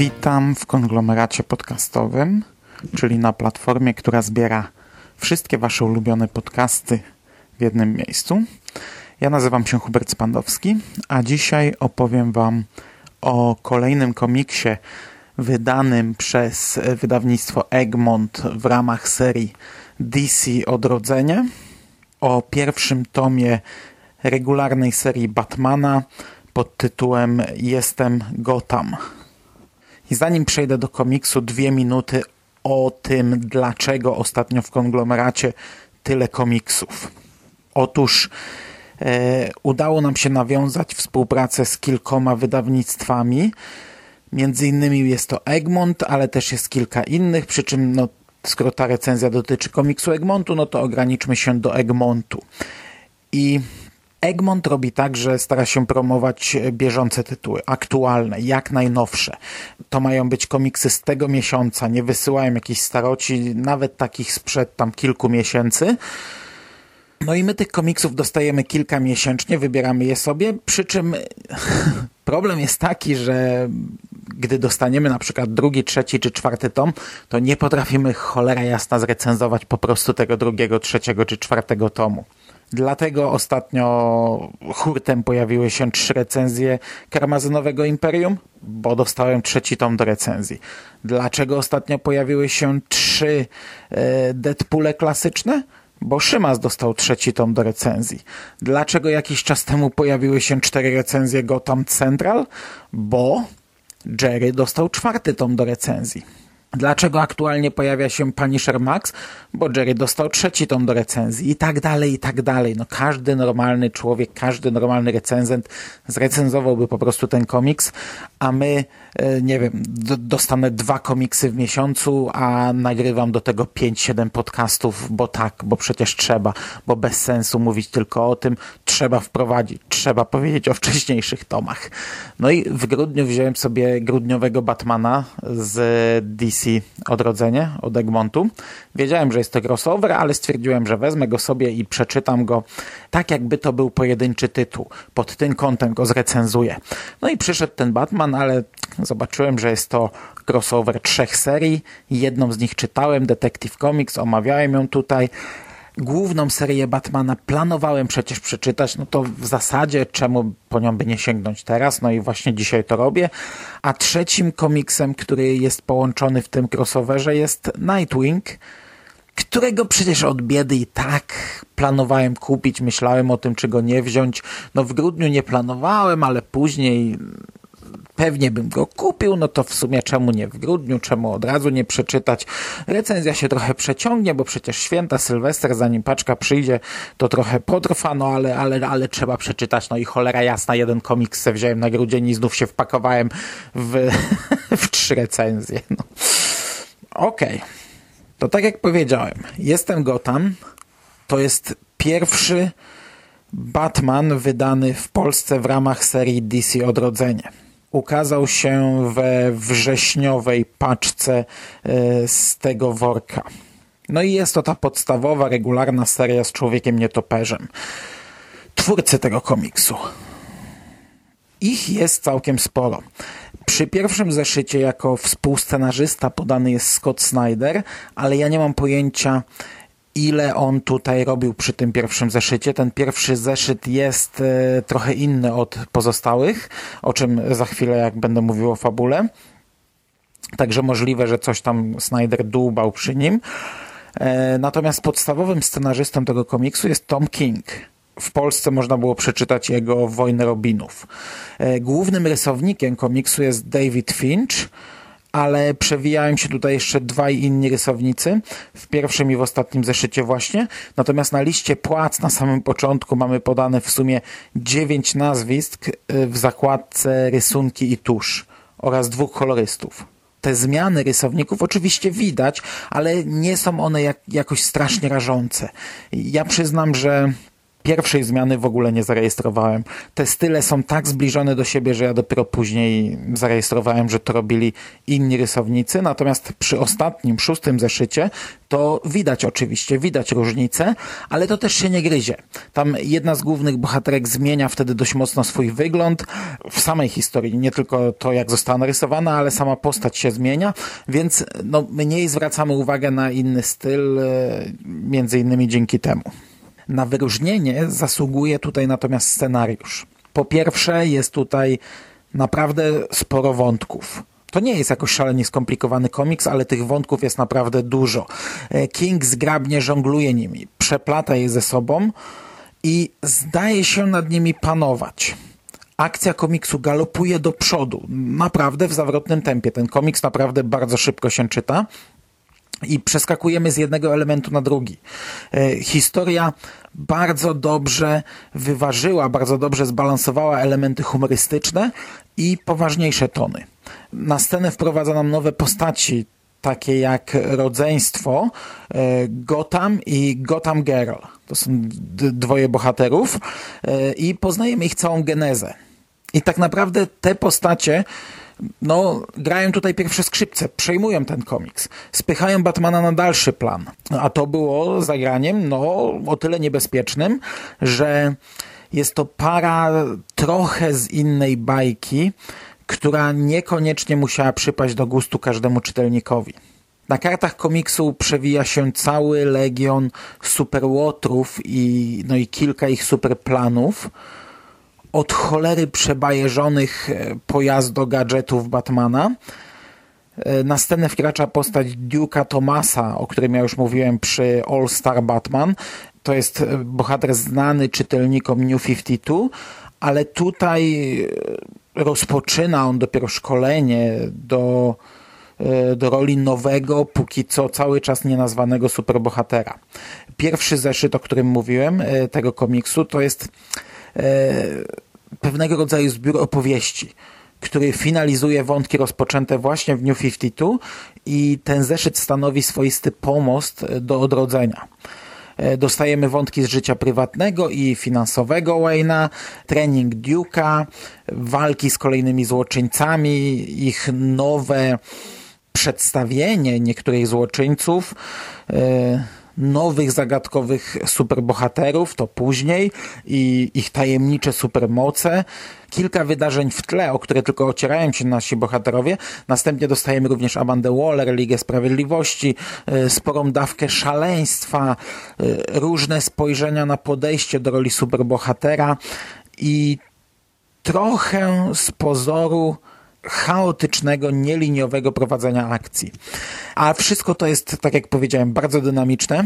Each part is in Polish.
Witam w konglomeracie podcastowym, czyli na platformie, która zbiera wszystkie Wasze ulubione podcasty w jednym miejscu. Ja nazywam się Hubert Spandowski, a dzisiaj opowiem Wam o kolejnym komiksie wydanym przez wydawnictwo Egmont w ramach serii DC Odrodzenie, o pierwszym tomie regularnej serii Batmana pod tytułem Jestem Gotham. I zanim przejdę do komiksu, dwie minuty o tym, dlaczego ostatnio w konglomeracie tyle komiksów. Otóż e, udało nam się nawiązać współpracę z kilkoma wydawnictwami. Między innymi jest to Egmont, ale też jest kilka innych, przy czym no, skoro ta recenzja dotyczy komiksu Egmontu, no to ograniczmy się do Egmontu. I Egmont robi tak, że stara się promować bieżące tytuły, aktualne, jak najnowsze. To mają być komiksy z tego miesiąca, nie wysyłają jakichś staroci, nawet takich sprzed tam kilku miesięcy. No i my tych komiksów dostajemy kilka miesięcznie, wybieramy je sobie, przy czym problem jest taki, że gdy dostaniemy na przykład drugi, trzeci czy czwarty tom, to nie potrafimy cholera jasna zrecenzować po prostu tego drugiego, trzeciego czy czwartego tomu. Dlatego ostatnio hurtem pojawiły się trzy recenzje Karmazynowego Imperium, bo dostałem trzeci tom do recenzji. Dlaczego ostatnio pojawiły się trzy e, Deadpoole klasyczne? Bo Szymas dostał trzeci tom do recenzji. Dlaczego jakiś czas temu pojawiły się cztery recenzje Gotham Central? Bo Jerry dostał czwarty tom do recenzji. Dlaczego aktualnie pojawia się Punisher Max? Bo Jerry dostał trzeci tom do recenzji i tak dalej, i tak dalej. No każdy normalny człowiek, każdy normalny recenzent zrecenzowałby po prostu ten komiks, a my, nie wiem, dostanę dwa komiksy w miesiącu, a nagrywam do tego 5-7 podcastów, bo tak, bo przecież trzeba, bo bez sensu mówić tylko o tym, trzeba wprowadzić, trzeba powiedzieć o wcześniejszych tomach. No i w grudniu wziąłem sobie grudniowego Batmana z DC DC Odrodzenie od Egmontu. Wiedziałem, że jest to crossover, ale stwierdziłem, że wezmę go sobie i przeczytam go tak, jakby to był pojedynczy tytuł. Pod tym kątem go zrecenzuję. No i przyszedł ten Batman, ale zobaczyłem, że jest to crossover trzech serii. Jedną z nich czytałem, Detective Comics, omawiałem ją tutaj główną serię Batmana planowałem przecież przeczytać, no to w zasadzie czemu po nią by nie sięgnąć teraz, no i właśnie dzisiaj to robię. A trzecim komiksem, który jest połączony w tym crossoverze jest Nightwing, którego przecież od biedy i tak planowałem kupić, myślałem o tym, czy go nie wziąć. No w grudniu nie planowałem, ale później pewnie bym go kupił, no to w sumie czemu nie w grudniu, czemu od razu nie przeczytać. Recenzja się trochę przeciągnie, bo przecież święta, Sylwester, zanim paczka przyjdzie, to trochę potrwa, no ale, ale, ale trzeba przeczytać. No i cholera jasna, jeden komiks se wziąłem na grudzień i znów się wpakowałem w, w trzy recenzje. No. Okej. Okay. To tak jak powiedziałem, jestem Gotham. To jest pierwszy Batman wydany w Polsce w ramach serii DC Odrodzenie ukazał się we wrześniowej paczce e, z tego worka. No i jest to ta podstawowa, regularna seria z Człowiekiem Nietoperzem. Twórcy tego komiksu. Ich jest całkiem sporo. Przy pierwszym zeszycie jako współscenarzysta podany jest Scott Snyder, ale ja nie mam pojęcia ile on tutaj robił przy tym pierwszym zeszycie. Ten pierwszy zeszyt jest e, trochę inny od pozostałych, o czym za chwilę, jak będę mówił o fabule. Także możliwe, że coś tam Snyder dłubał przy nim. E, natomiast podstawowym scenarzystą tego komiksu jest Tom King. W Polsce można było przeczytać jego Wojnę Robinów. E, głównym rysownikiem komiksu jest David Finch, ale przewijają się tutaj jeszcze dwaj inni rysownicy, w pierwszym i w ostatnim zeszycie właśnie. Natomiast na liście płac na samym początku mamy podane w sumie dziewięć nazwisk y, w zakładce rysunki i tusz. oraz dwóch kolorystów. Te zmiany rysowników oczywiście widać, ale nie są one jak, jakoś strasznie rażące. Ja przyznam, że Pierwszej zmiany w ogóle nie zarejestrowałem. Te style są tak zbliżone do siebie, że ja dopiero później zarejestrowałem, że to robili inni rysownicy. Natomiast przy ostatnim, szóstym zeszycie to widać oczywiście, widać różnicę, ale to też się nie gryzie. Tam jedna z głównych bohaterek zmienia wtedy dość mocno swój wygląd w samej historii. Nie tylko to, jak została narysowana, ale sama postać się zmienia, więc no, mniej zwracamy uwagę na inny styl, e, między innymi dzięki temu. Na wyróżnienie zasługuje tutaj natomiast scenariusz. Po pierwsze, jest tutaj naprawdę sporo wątków. To nie jest jakoś szalenie skomplikowany komiks, ale tych wątków jest naprawdę dużo. E, King zgrabnie żongluje nimi, przeplata je ze sobą i zdaje się nad nimi panować. Akcja komiksu galopuje do przodu, naprawdę w zawrotnym tempie. Ten komiks naprawdę bardzo szybko się czyta i przeskakujemy z jednego elementu na drugi. E, historia bardzo dobrze wyważyła, bardzo dobrze zbalansowała elementy humorystyczne i poważniejsze tony. Na scenę wprowadza nam nowe postaci, takie jak rodzeństwo e, Gotham i Gotham Girl. To są dwoje bohaterów e, i poznajemy ich całą genezę. I tak naprawdę te postacie no, grają tutaj pierwsze skrzypce, przejmują ten komiks, spychają Batmana na dalszy plan. A to było zagraniem, no, o tyle niebezpiecznym, że jest to para trochę z innej bajki, która niekoniecznie musiała przypaść do gustu każdemu czytelnikowi. Na kartach komiksu przewija się cały legion superłotrów i, no i kilka ich superplanów, od cholery przebajeżonych e, pojazdo gadżetów Batmana. E, na scenę wkracza postać Duke'a Thomasa, o którym ja już mówiłem przy All Star Batman. To jest e, bohater znany czytelnikom New 52, ale tutaj rozpoczyna on dopiero szkolenie do, do roli nowego, póki co cały czas nienazwanego superbohatera. Pierwszy zeszyt, o którym mówiłem, tego komiksu, to jest pewnego rodzaju zbiór opowieści, który finalizuje wątki rozpoczęte właśnie w New 52 i ten zeszyt stanowi swoisty pomost do odrodzenia. E, dostajemy wątki z życia prywatnego i finansowego Wayne'a, trening Duke'a, walki z kolejnymi złoczyńcami, ich nowe przedstawienie niektórych złoczyńców, e, nowych zagadkowych superbohaterów, to później, i ich tajemnicze supermoce, kilka wydarzeń w tle, o które tylko ocierają się nasi bohaterowie. Następnie dostajemy również Amandę Waller, Ligę Sprawiedliwości, e, sporą dawkę szaleństwa, e, różne spojrzenia na podejście do roli superbohatera i trochę z pozoru chaotycznego, nieliniowego prowadzenia akcji. A wszystko to jest, tak jak powiedziałem, bardzo dynamiczne.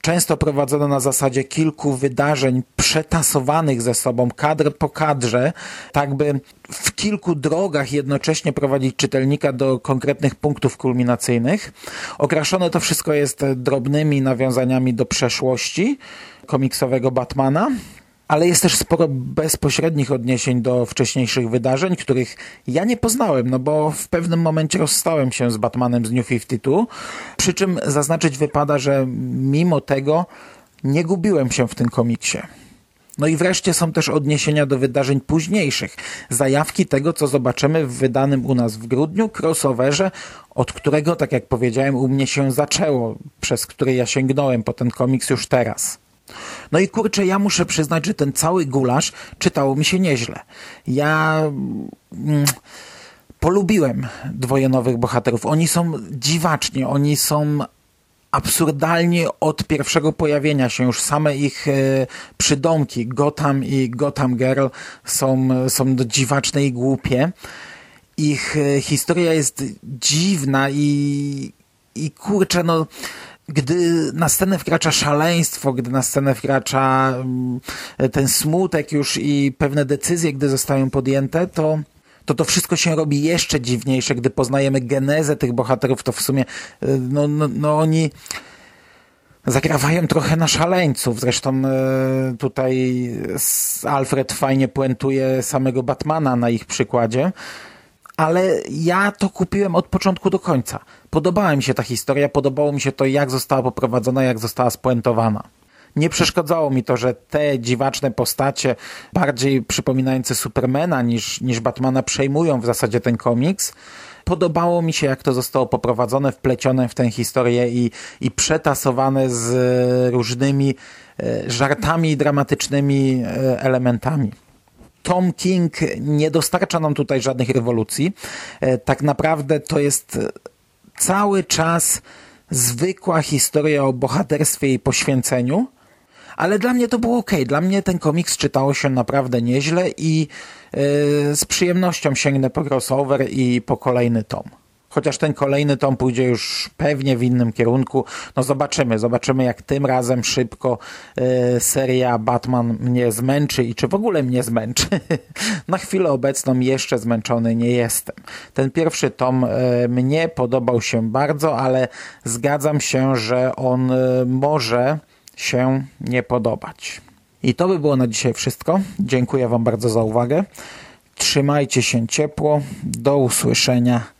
Często prowadzone na zasadzie kilku wydarzeń przetasowanych ze sobą, kadr po kadrze, tak by w kilku drogach jednocześnie prowadzić czytelnika do konkretnych punktów kulminacyjnych. Okraszone to wszystko jest drobnymi nawiązaniami do przeszłości komiksowego Batmana, ale jest też sporo bezpośrednich odniesień do wcześniejszych wydarzeń, których ja nie poznałem, no bo w pewnym momencie rozstałem się z Batmanem z New 52, przy czym zaznaczyć wypada, że mimo tego nie gubiłem się w tym komiksie. No i wreszcie są też odniesienia do wydarzeń późniejszych, zajawki tego, co zobaczymy w wydanym u nas w grudniu crossoverze, od którego, tak jak powiedziałem, u mnie się zaczęło, przez który ja sięgnąłem po ten komiks już teraz. No i kurczę, ja muszę przyznać, że ten cały gulasz czytało mi się nieźle. Ja mm, polubiłem dwoje nowych bohaterów. Oni są dziwaczni, oni są absurdalnie od pierwszego pojawienia się już same ich e, przydomki Gotham i Gotham Girl są, są dziwaczne i głupie. Ich e, historia jest dziwna i, i kurczę, no gdy na scenę wkracza szaleństwo, gdy na scenę wkracza mm, ten smutek już i pewne decyzje, gdy zostają podjęte, to to to wszystko się robi jeszcze dziwniejsze, gdy poznajemy genezę tych bohaterów, to w sumie y, no, no, no oni zagrawają trochę na szaleńców. Zresztą y, tutaj Alfred fajnie puentuje samego Batmana na ich przykładzie ale ja to kupiłem od początku do końca. Podobała mi się ta historia, podobało mi się to, jak została poprowadzona, jak została spuentowana. Nie przeszkadzało mi to, że te dziwaczne postacie, bardziej przypominające Supermana niż, niż Batmana, przejmują w zasadzie ten komiks. Podobało mi się, jak to zostało poprowadzone, wplecione w tę historię i, i przetasowane z e, różnymi e, żartami i dramatycznymi e, elementami. Tom King nie dostarcza nam tutaj żadnych rewolucji. E, Tak naprawdę to jest e, cały czas zwykła historia o bohaterstwie i poświęceniu, ale dla mnie to było ok. Dla mnie ten komiks czytało się naprawdę nieźle i yy, z przyjemnością sięgnę po crossover i po kolejny tom. Chociaż ten kolejny tom pójdzie już pewnie w innym kierunku. No zobaczymy, zobaczymy jak tym razem szybko yy, seria Batman mnie zmęczy i czy w ogóle mnie zmęczy. Na chwilę obecną jeszcze zmęczony nie jestem. Ten pierwszy tom yy, mnie podobał się bardzo, ale zgadzam się, że on yy, może się nie podobać. I to by było na dzisiaj wszystko. Dziękuję Wam bardzo za uwagę. Trzymajcie się ciepło. Do usłyszenia.